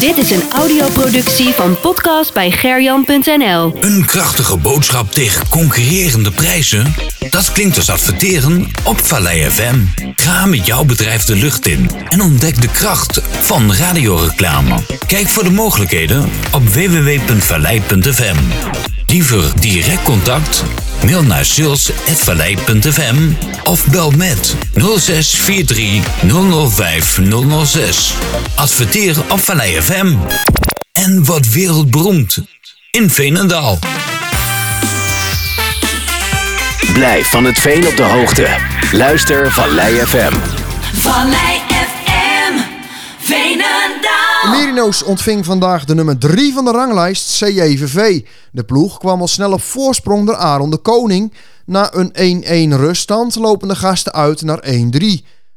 Dit is een audioproductie van podcast bij gerjan.nl. Een krachtige boodschap tegen concurrerende prijzen? Dat klinkt als adverteren op Vallei FM. Ga met jouw bedrijf de lucht in en ontdek de kracht van radioreclame. Kijk voor de mogelijkheden op www.vallei.fm. Liever direct contact? Mail naar sales.vallei.fm of bel met 0643 005 006. Adverteer op Vallei FM. En wat wereldberoemd in Veenendaal. Blijf van het veen op de hoogte. Luister Vallei FM. Vallei FM. Merino's ontving vandaag de nummer 3 van de ranglijst CJVV. De ploeg kwam al snel op voorsprong door Aaron de Koning. Na een 1-1 ruststand lopen de gasten uit naar 1-3.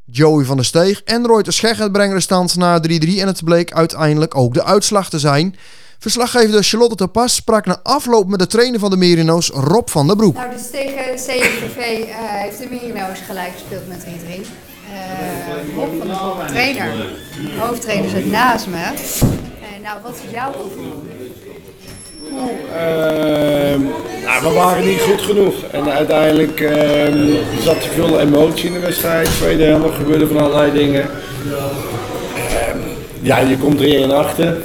Joey van der Steeg en Roy de brengen de stand naar 3-3 en het bleek uiteindelijk ook de uitslag te zijn. Verslaggever Charlotte de Pas sprak na afloop met de trainer van de Merino's, Rob van der Broek. Nou, dus tegen CVV uh, heeft de Merino's gelijk gespeeld met 3-3. Uh, Rob trainer, hoofdtrainer zit naast me. Uh, nou, wat is jouw gevoel? Ehm, nou, we waren niet goed genoeg. En uiteindelijk ehm, zat er veel emotie in de wedstrijd. Tweede helft gebeurde van allerlei dingen. Ehm, ja, je komt 3 in achter.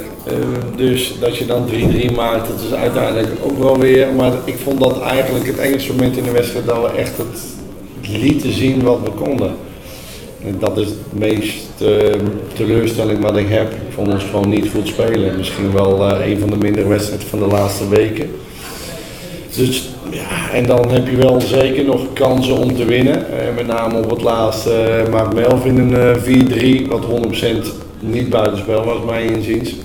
dus dat je dan 3-3 maakt, dat is uiteindelijk ook wel weer. Maar ik vond dat eigenlijk het enige moment in de wedstrijd dat we echt het lieten zien wat we konden. En dat is het meest uh, teleurstelling wat ik heb. Ik vond ons gewoon niet goed spelen. Misschien wel uh, een van de mindere wedstrijden van de laatste weken. Dus ja, en dan heb je wel zeker nog kansen om te winnen. Uh, met name op het laatste maakt Melvin een 4-3, wat 100% niet buitenspel was, mij inziens.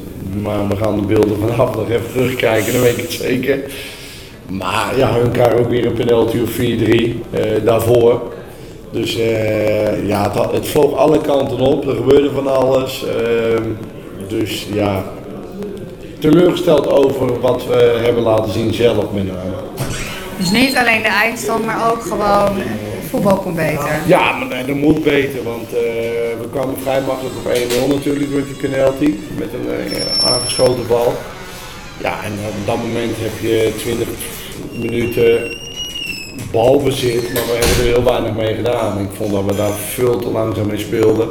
Maar we gaan de beelden vanaf nog even terugkijken, dan weet ik het zeker. Maar ja, hun krijgen ook weer een penalty of 4-3 daarvoor. Dus uh, ja, het, het, vloog alle kanten op, er gebeurde van alles. Uh, dus ja, teleurgesteld over wat we hebben laten zien zelf met name. Dus niet alleen de eindstand, maar ook gewoon voetbal kon beter. Ja, maar nee, dat moet beter, want uh, we kwamen vrij makkelijk op 1-0 natuurlijk met die penalty, met een aangeschoten bal. Ja, en op dat moment heb je 20 minuten balbezit, maar we hebben er heel weinig mee gedaan. Ik vond dat we daar veel te langzaam mee speelden.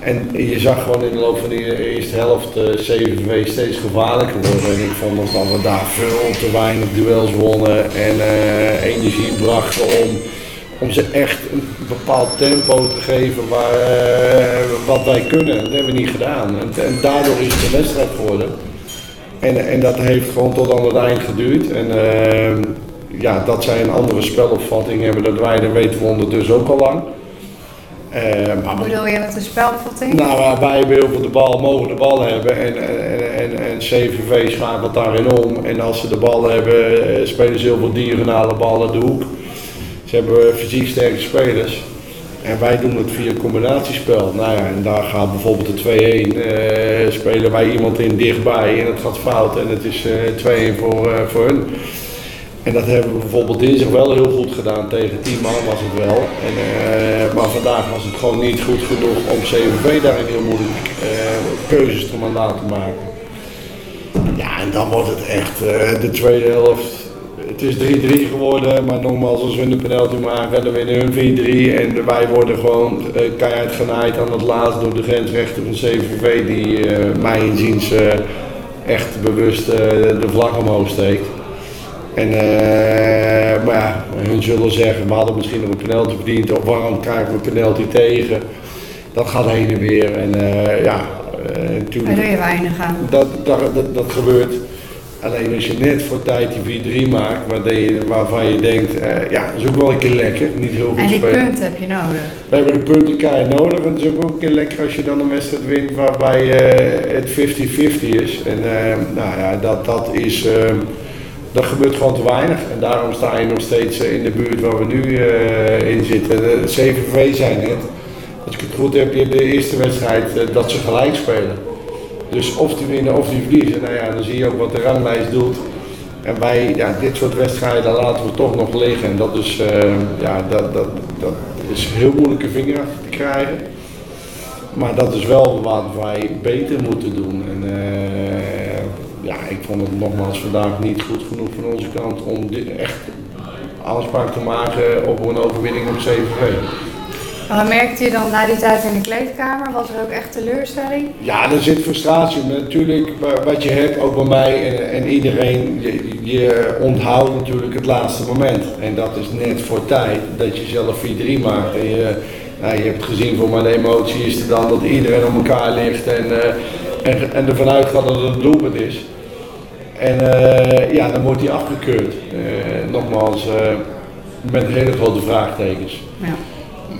En je zag gewoon in de loop van de eerste helft uh, CVV steeds gevaarlijker worden. En ik vond dat we daar veel te weinig duels wonnen en uh, energie brachten om, om ze echt een bepaald tempo te geven waar, uh, wat wij kunnen. Dat hebben we niet gedaan. En, en daardoor is het wedstrijd geworden. En, en dat heeft gewoon tot aan het eind geduurd. En, ja, dat zij een andere spelopvatting hebben, dat wij, dat weten we ondertussen ook al lang. Uh, maar, Hoe bedoel je met de spelopvatting? Nou, wij hebben heel veel de bal, mogen de bal hebben en, en, en, en CVV schakelt daarin om. En als ze de bal hebben, eh, spelen ze heel veel diagonale ballen de hoek. Ze hebben fysiek sterke spelers. En wij doen het via combinatiespel. Nou ja, en daar gaat bijvoorbeeld de 2-1. Uh, spelen wij iemand in dichtbij en het gaat fout en het is uh, 2-1 voor, uh, voor hun. En dat hebben we bijvoorbeeld dinsdag wel heel goed gedaan. Tegen 10 man was het wel. En, uh, maar vandaag was het gewoon niet goed genoeg om CVV daarin heel moeilijk uh, keuzes te laten maken. Ja, en dan wordt het echt uh, de tweede helft. Het is 3-3 geworden, maar nogmaals, als we een penalty maken, dan winnen hun 4-3. En wij worden gewoon keihard genaaid aan het laatst door de grensrechter van CVV, die mij inziens echt bewust de vlag omhoog steekt. En, uh, maar ja, hun zullen zeggen, we hadden misschien nog een penalty verdiend of waarom krijgen we een penalty tegen. Dat gaat heen en weer. En uh, ja, uh, natuurlijk. Daar doe je weinig aan. Dat, dat, dat, dat, gebeurt. Alleen als je net voor tijd die 4-3 maakt, waar waarvan je denkt, ja, dat is ook wel een keer lekker. Niet heel goed En die spelen. punten heb je nodig. We hebben de punten keihard nodig. En het is ook wel een keer lekker als je dan een wedstrijd wint waarbij het 50-50 is. En nou ja, dat, dat is dat gebeurt gewoon te weinig. En daarom sta je nog steeds eh, in de buurt waar we nu uh, in zitten. De CVV zijn net. Als ik het goed heb, je de eerste wedstrijd uh, dat ze gelijk spelen. Dus of die winnen of die verliezen. Nou ja, dan zie je ook wat de ranglijst doet. En wij, ja, dit soort wedstrijden laten we toch nog liggen. En dat is, uh, ja, dat, dat, dat is heel moeilijke vinger te krijgen. Maar dat is wel wat wij beter moeten doen. En, eh, ja, ik vond het nogmaals vandaag niet goed genoeg van onze kant om dit echt aanspraak te maken op een overwinning op CVV. Maar merkte je dan na die tijd in de kleedkamer? Was er ook echt teleurstelling? Ja, er zit frustratie. Maar natuurlijk, wa- wat je hebt, ook bij mij en, en iedereen, je, je onthoudt natuurlijk het laatste moment. En dat is net voor tijd dat je zelf 4-3 maakt. En je, nou, je hebt gezien voor mij de emotie is er dan dat iedereen op elkaar ligt en, eh, en, en ervan uitgaat dat het een doelpunt is. En eh, ja, dan wordt hij afgekeurd. Eh, nogmaals, eh, met hele grote vraagtekens. Ja.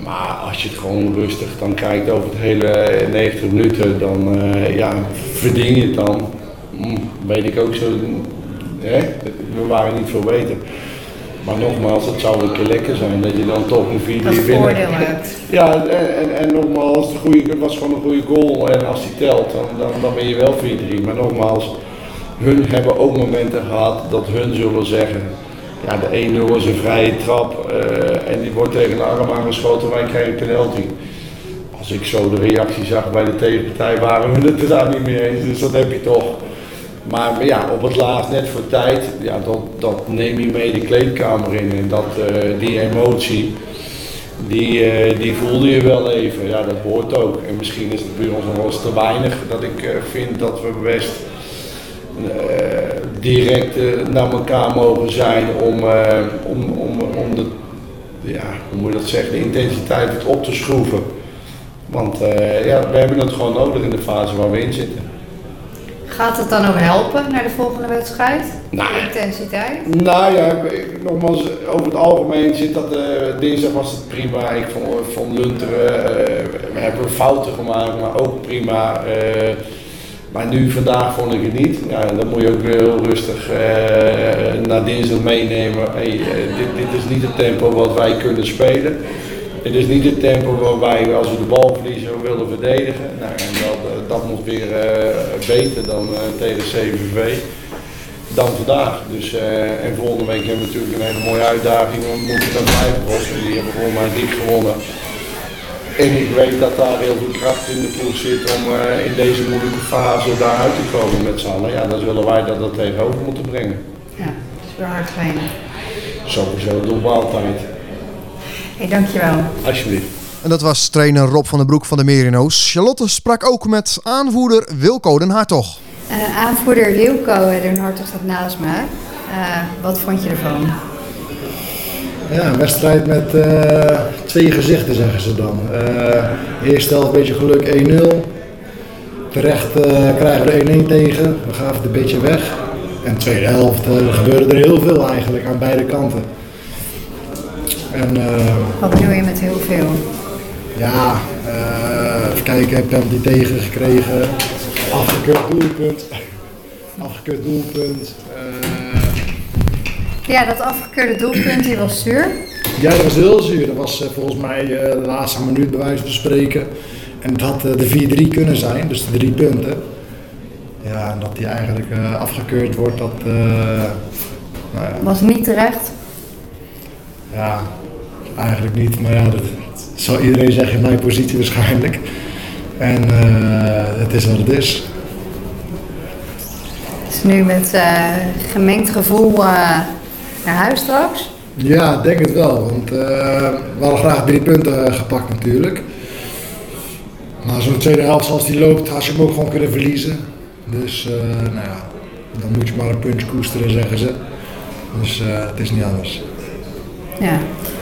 Maar als je het gewoon rustig dan kijkt over het hele 90 minuten, dan ja, verdien je het dan. Hm, weet ik ook zo. Hè? We waren niet veel beter. Maar nogmaals, het zou een keer lekker zijn dat je dan toch een 4-3 Dat wint. voordeel hebt. Ja, en, en, en nogmaals, de goede, het was gewoon een goede goal. En als die telt, dan, dan, dan ben je wel 4-3. Maar nogmaals, hun hebben ook momenten gehad dat hun zullen zeggen. Ja, de 1-0 is een vrije trap eh, en die wordt tegen de arm aangeschoten, wij krijgen een penalty. Als ik zo de reactie zag bij de tegenpartij, waren we het er daar niet mee eens. Dus dat heb je toch. Maar, ja, op het laatst, net voor tijd, ja, dat, dat neem je mee de kleedkamer in. En dat, eh, die emotie, die, eh, die voelde je wel even. Ja, dat hoort ook. En misschien is het bij ons nog wel eens te weinig dat ik eh, vind dat we best direct naar elkaar mogen zijn om, om, om, om de, ja, hoe moet je dat zeggen, de intensiteit op te schroeven. Want ja, we hebben het gewoon nodig in de fase waar we in zitten. Gaat het dan ook helpen naar de volgende wedstrijd? Nou, De intensiteit? Nou ja, nogmaals, over het algemeen zit dat, eh, dinsdag was het prima. Ik vond, vond Lunteren, eh, we hebben fouten gemaakt, maar ook prima. eh, maar nu, vandaag vond ik het niet. Ja, dan moet je ook weer heel rustig eh, naar dinsdag meenemen. Hey, eh, dit, dit is niet het tempo wat wij kunnen spelen. Het is niet het tempo waar wij, als we de bal verliezen, willen verdedigen. Nou, en dat, moet weer eh, beter dan eh, tegen CVV dan vandaag. Dus, eh, en volgende week hebben we natuurlijk een hele mooie uitdaging. We moeten dan blijven rossen. Die hebben gewoon maar dik gewonnen. En ik weet dat daar heel veel kracht in de ploeg zit om in deze moeilijke fase daaruit te komen met z'n allen. Ja, dan zullen wij dat, dat tegenover moeten brengen. Ja, dat is weer hard trainen. Sowieso doen we altijd. Hey, dankjewel. Alsjeblieft. En dat was trainer Rob van den Broek van de Merino's. Charlotte sprak ook met aanvoerder Wilco den Hartog. Eh, aanvoerder Wilco, eh, Den Hartog staat naast me. Eh, wat vond je ervan? Ja, een wedstrijd met eh, twee gezichten zeggen ze dan. Eh eerste helft een beetje geluk 1-0. Terecht krijgen we er 1-1 tegen. We gaven het een beetje weg. En de tweede helft gebeurde er heel veel eigenlijk aan beide kanten. En eh, Wat bedoel je met heel veel? Ja, eh, even kijken, penalty tegen gekregen. Afgekeurd doelpunt. Afgekeurd doelpunt. Eh, Ja, dat afgekeurde doelpunt die was zuur. Ja, dat was heel zuur. Dat was eh, volgens mij de laatste minuut bij wijze van spreken. En het had de 4-3 kunnen zijn, dus de drie punten. Ja, en dat die eigenlijk afgekeurd wordt, dat... nou ja, Was niet terecht. ja, eigenlijk niet. Maar ja, dat, dat zal iedereen zeggen in mijn positie waarschijnlijk. En eh, het is wat het is. Dus nu met eh, gemengd gevoel eh, naar huis straks. Ja, ik denk het wel. Want we hadden graag drie punten gepakt natuurlijk. Maar zo'n tweede helft zoals die loopt, had je hem ook gewoon kunnen verliezen. Dus nou ja, dan moet je maar een puntje koesteren, zeggen ze. Dus eh, het is niet anders. Ja,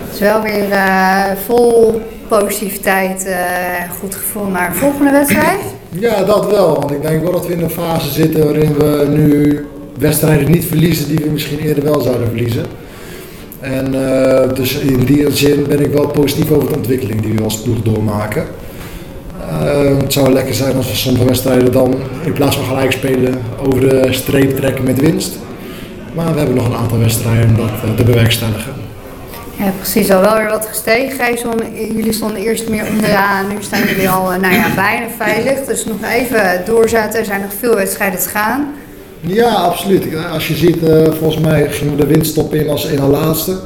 het is wel weer eh, vol positiviteit, eh, goed gevoel naar de volgende wedstrijd. Ja, dat wel. Want ik denk wel dat we in een fase zitten waarin we nu wedstrijden niet verliezen die we misschien eerder wel zouden verliezen. En eh, dus in die zin ben ik wel positief over de ontwikkeling die we als ploeg doormaken. Het zou lekker zijn als we sommige wedstrijden dan in plaats van gelijk spelen over de streep trekken met winst. Maar we hebben nog een aantal wedstrijden om dat te bewerkstelligen. Ja, precies. Al wel weer wat gestegen. Jullie stonden eerst meer onderaan. Nu staan jullie al eh, nou ja, bijna veilig. Dus nog even doorzetten. Er zijn nog veel wedstrijden te gaan. Ja, absoluut. Als je ziet, eh, volgens mij gingen we de winststop in als ene laatste.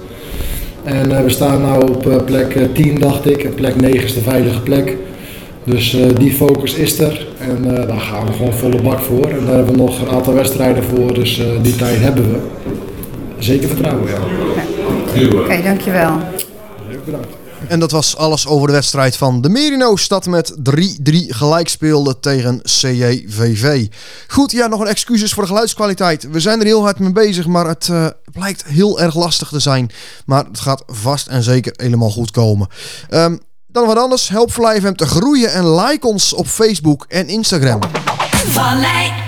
En eh, we staan nu op plek eh, 10, dacht ik. En plek 9 is de veilige plek. Dus die focus is er en daar gaan we gewoon volle bak voor. En daar hebben we nog een aantal wedstrijden voor, dus die tijd hebben we. Zeker vertrouwen, ja. Oké, dankjewel. Leuk bedankt. En dat was alles over de wedstrijd van de Merino's. Dat met 3-3 gelijk speelde tegen CJVV. Goed, ja, nog een excuses voor de geluidskwaliteit. We zijn er heel hard mee bezig, maar het eh, blijkt heel erg lastig te zijn. Maar het gaat vast en zeker helemaal goed komen. Ehm, dan wat anders. Help Fly FM te groeien en like ons op Facebook en Instagram. Vallei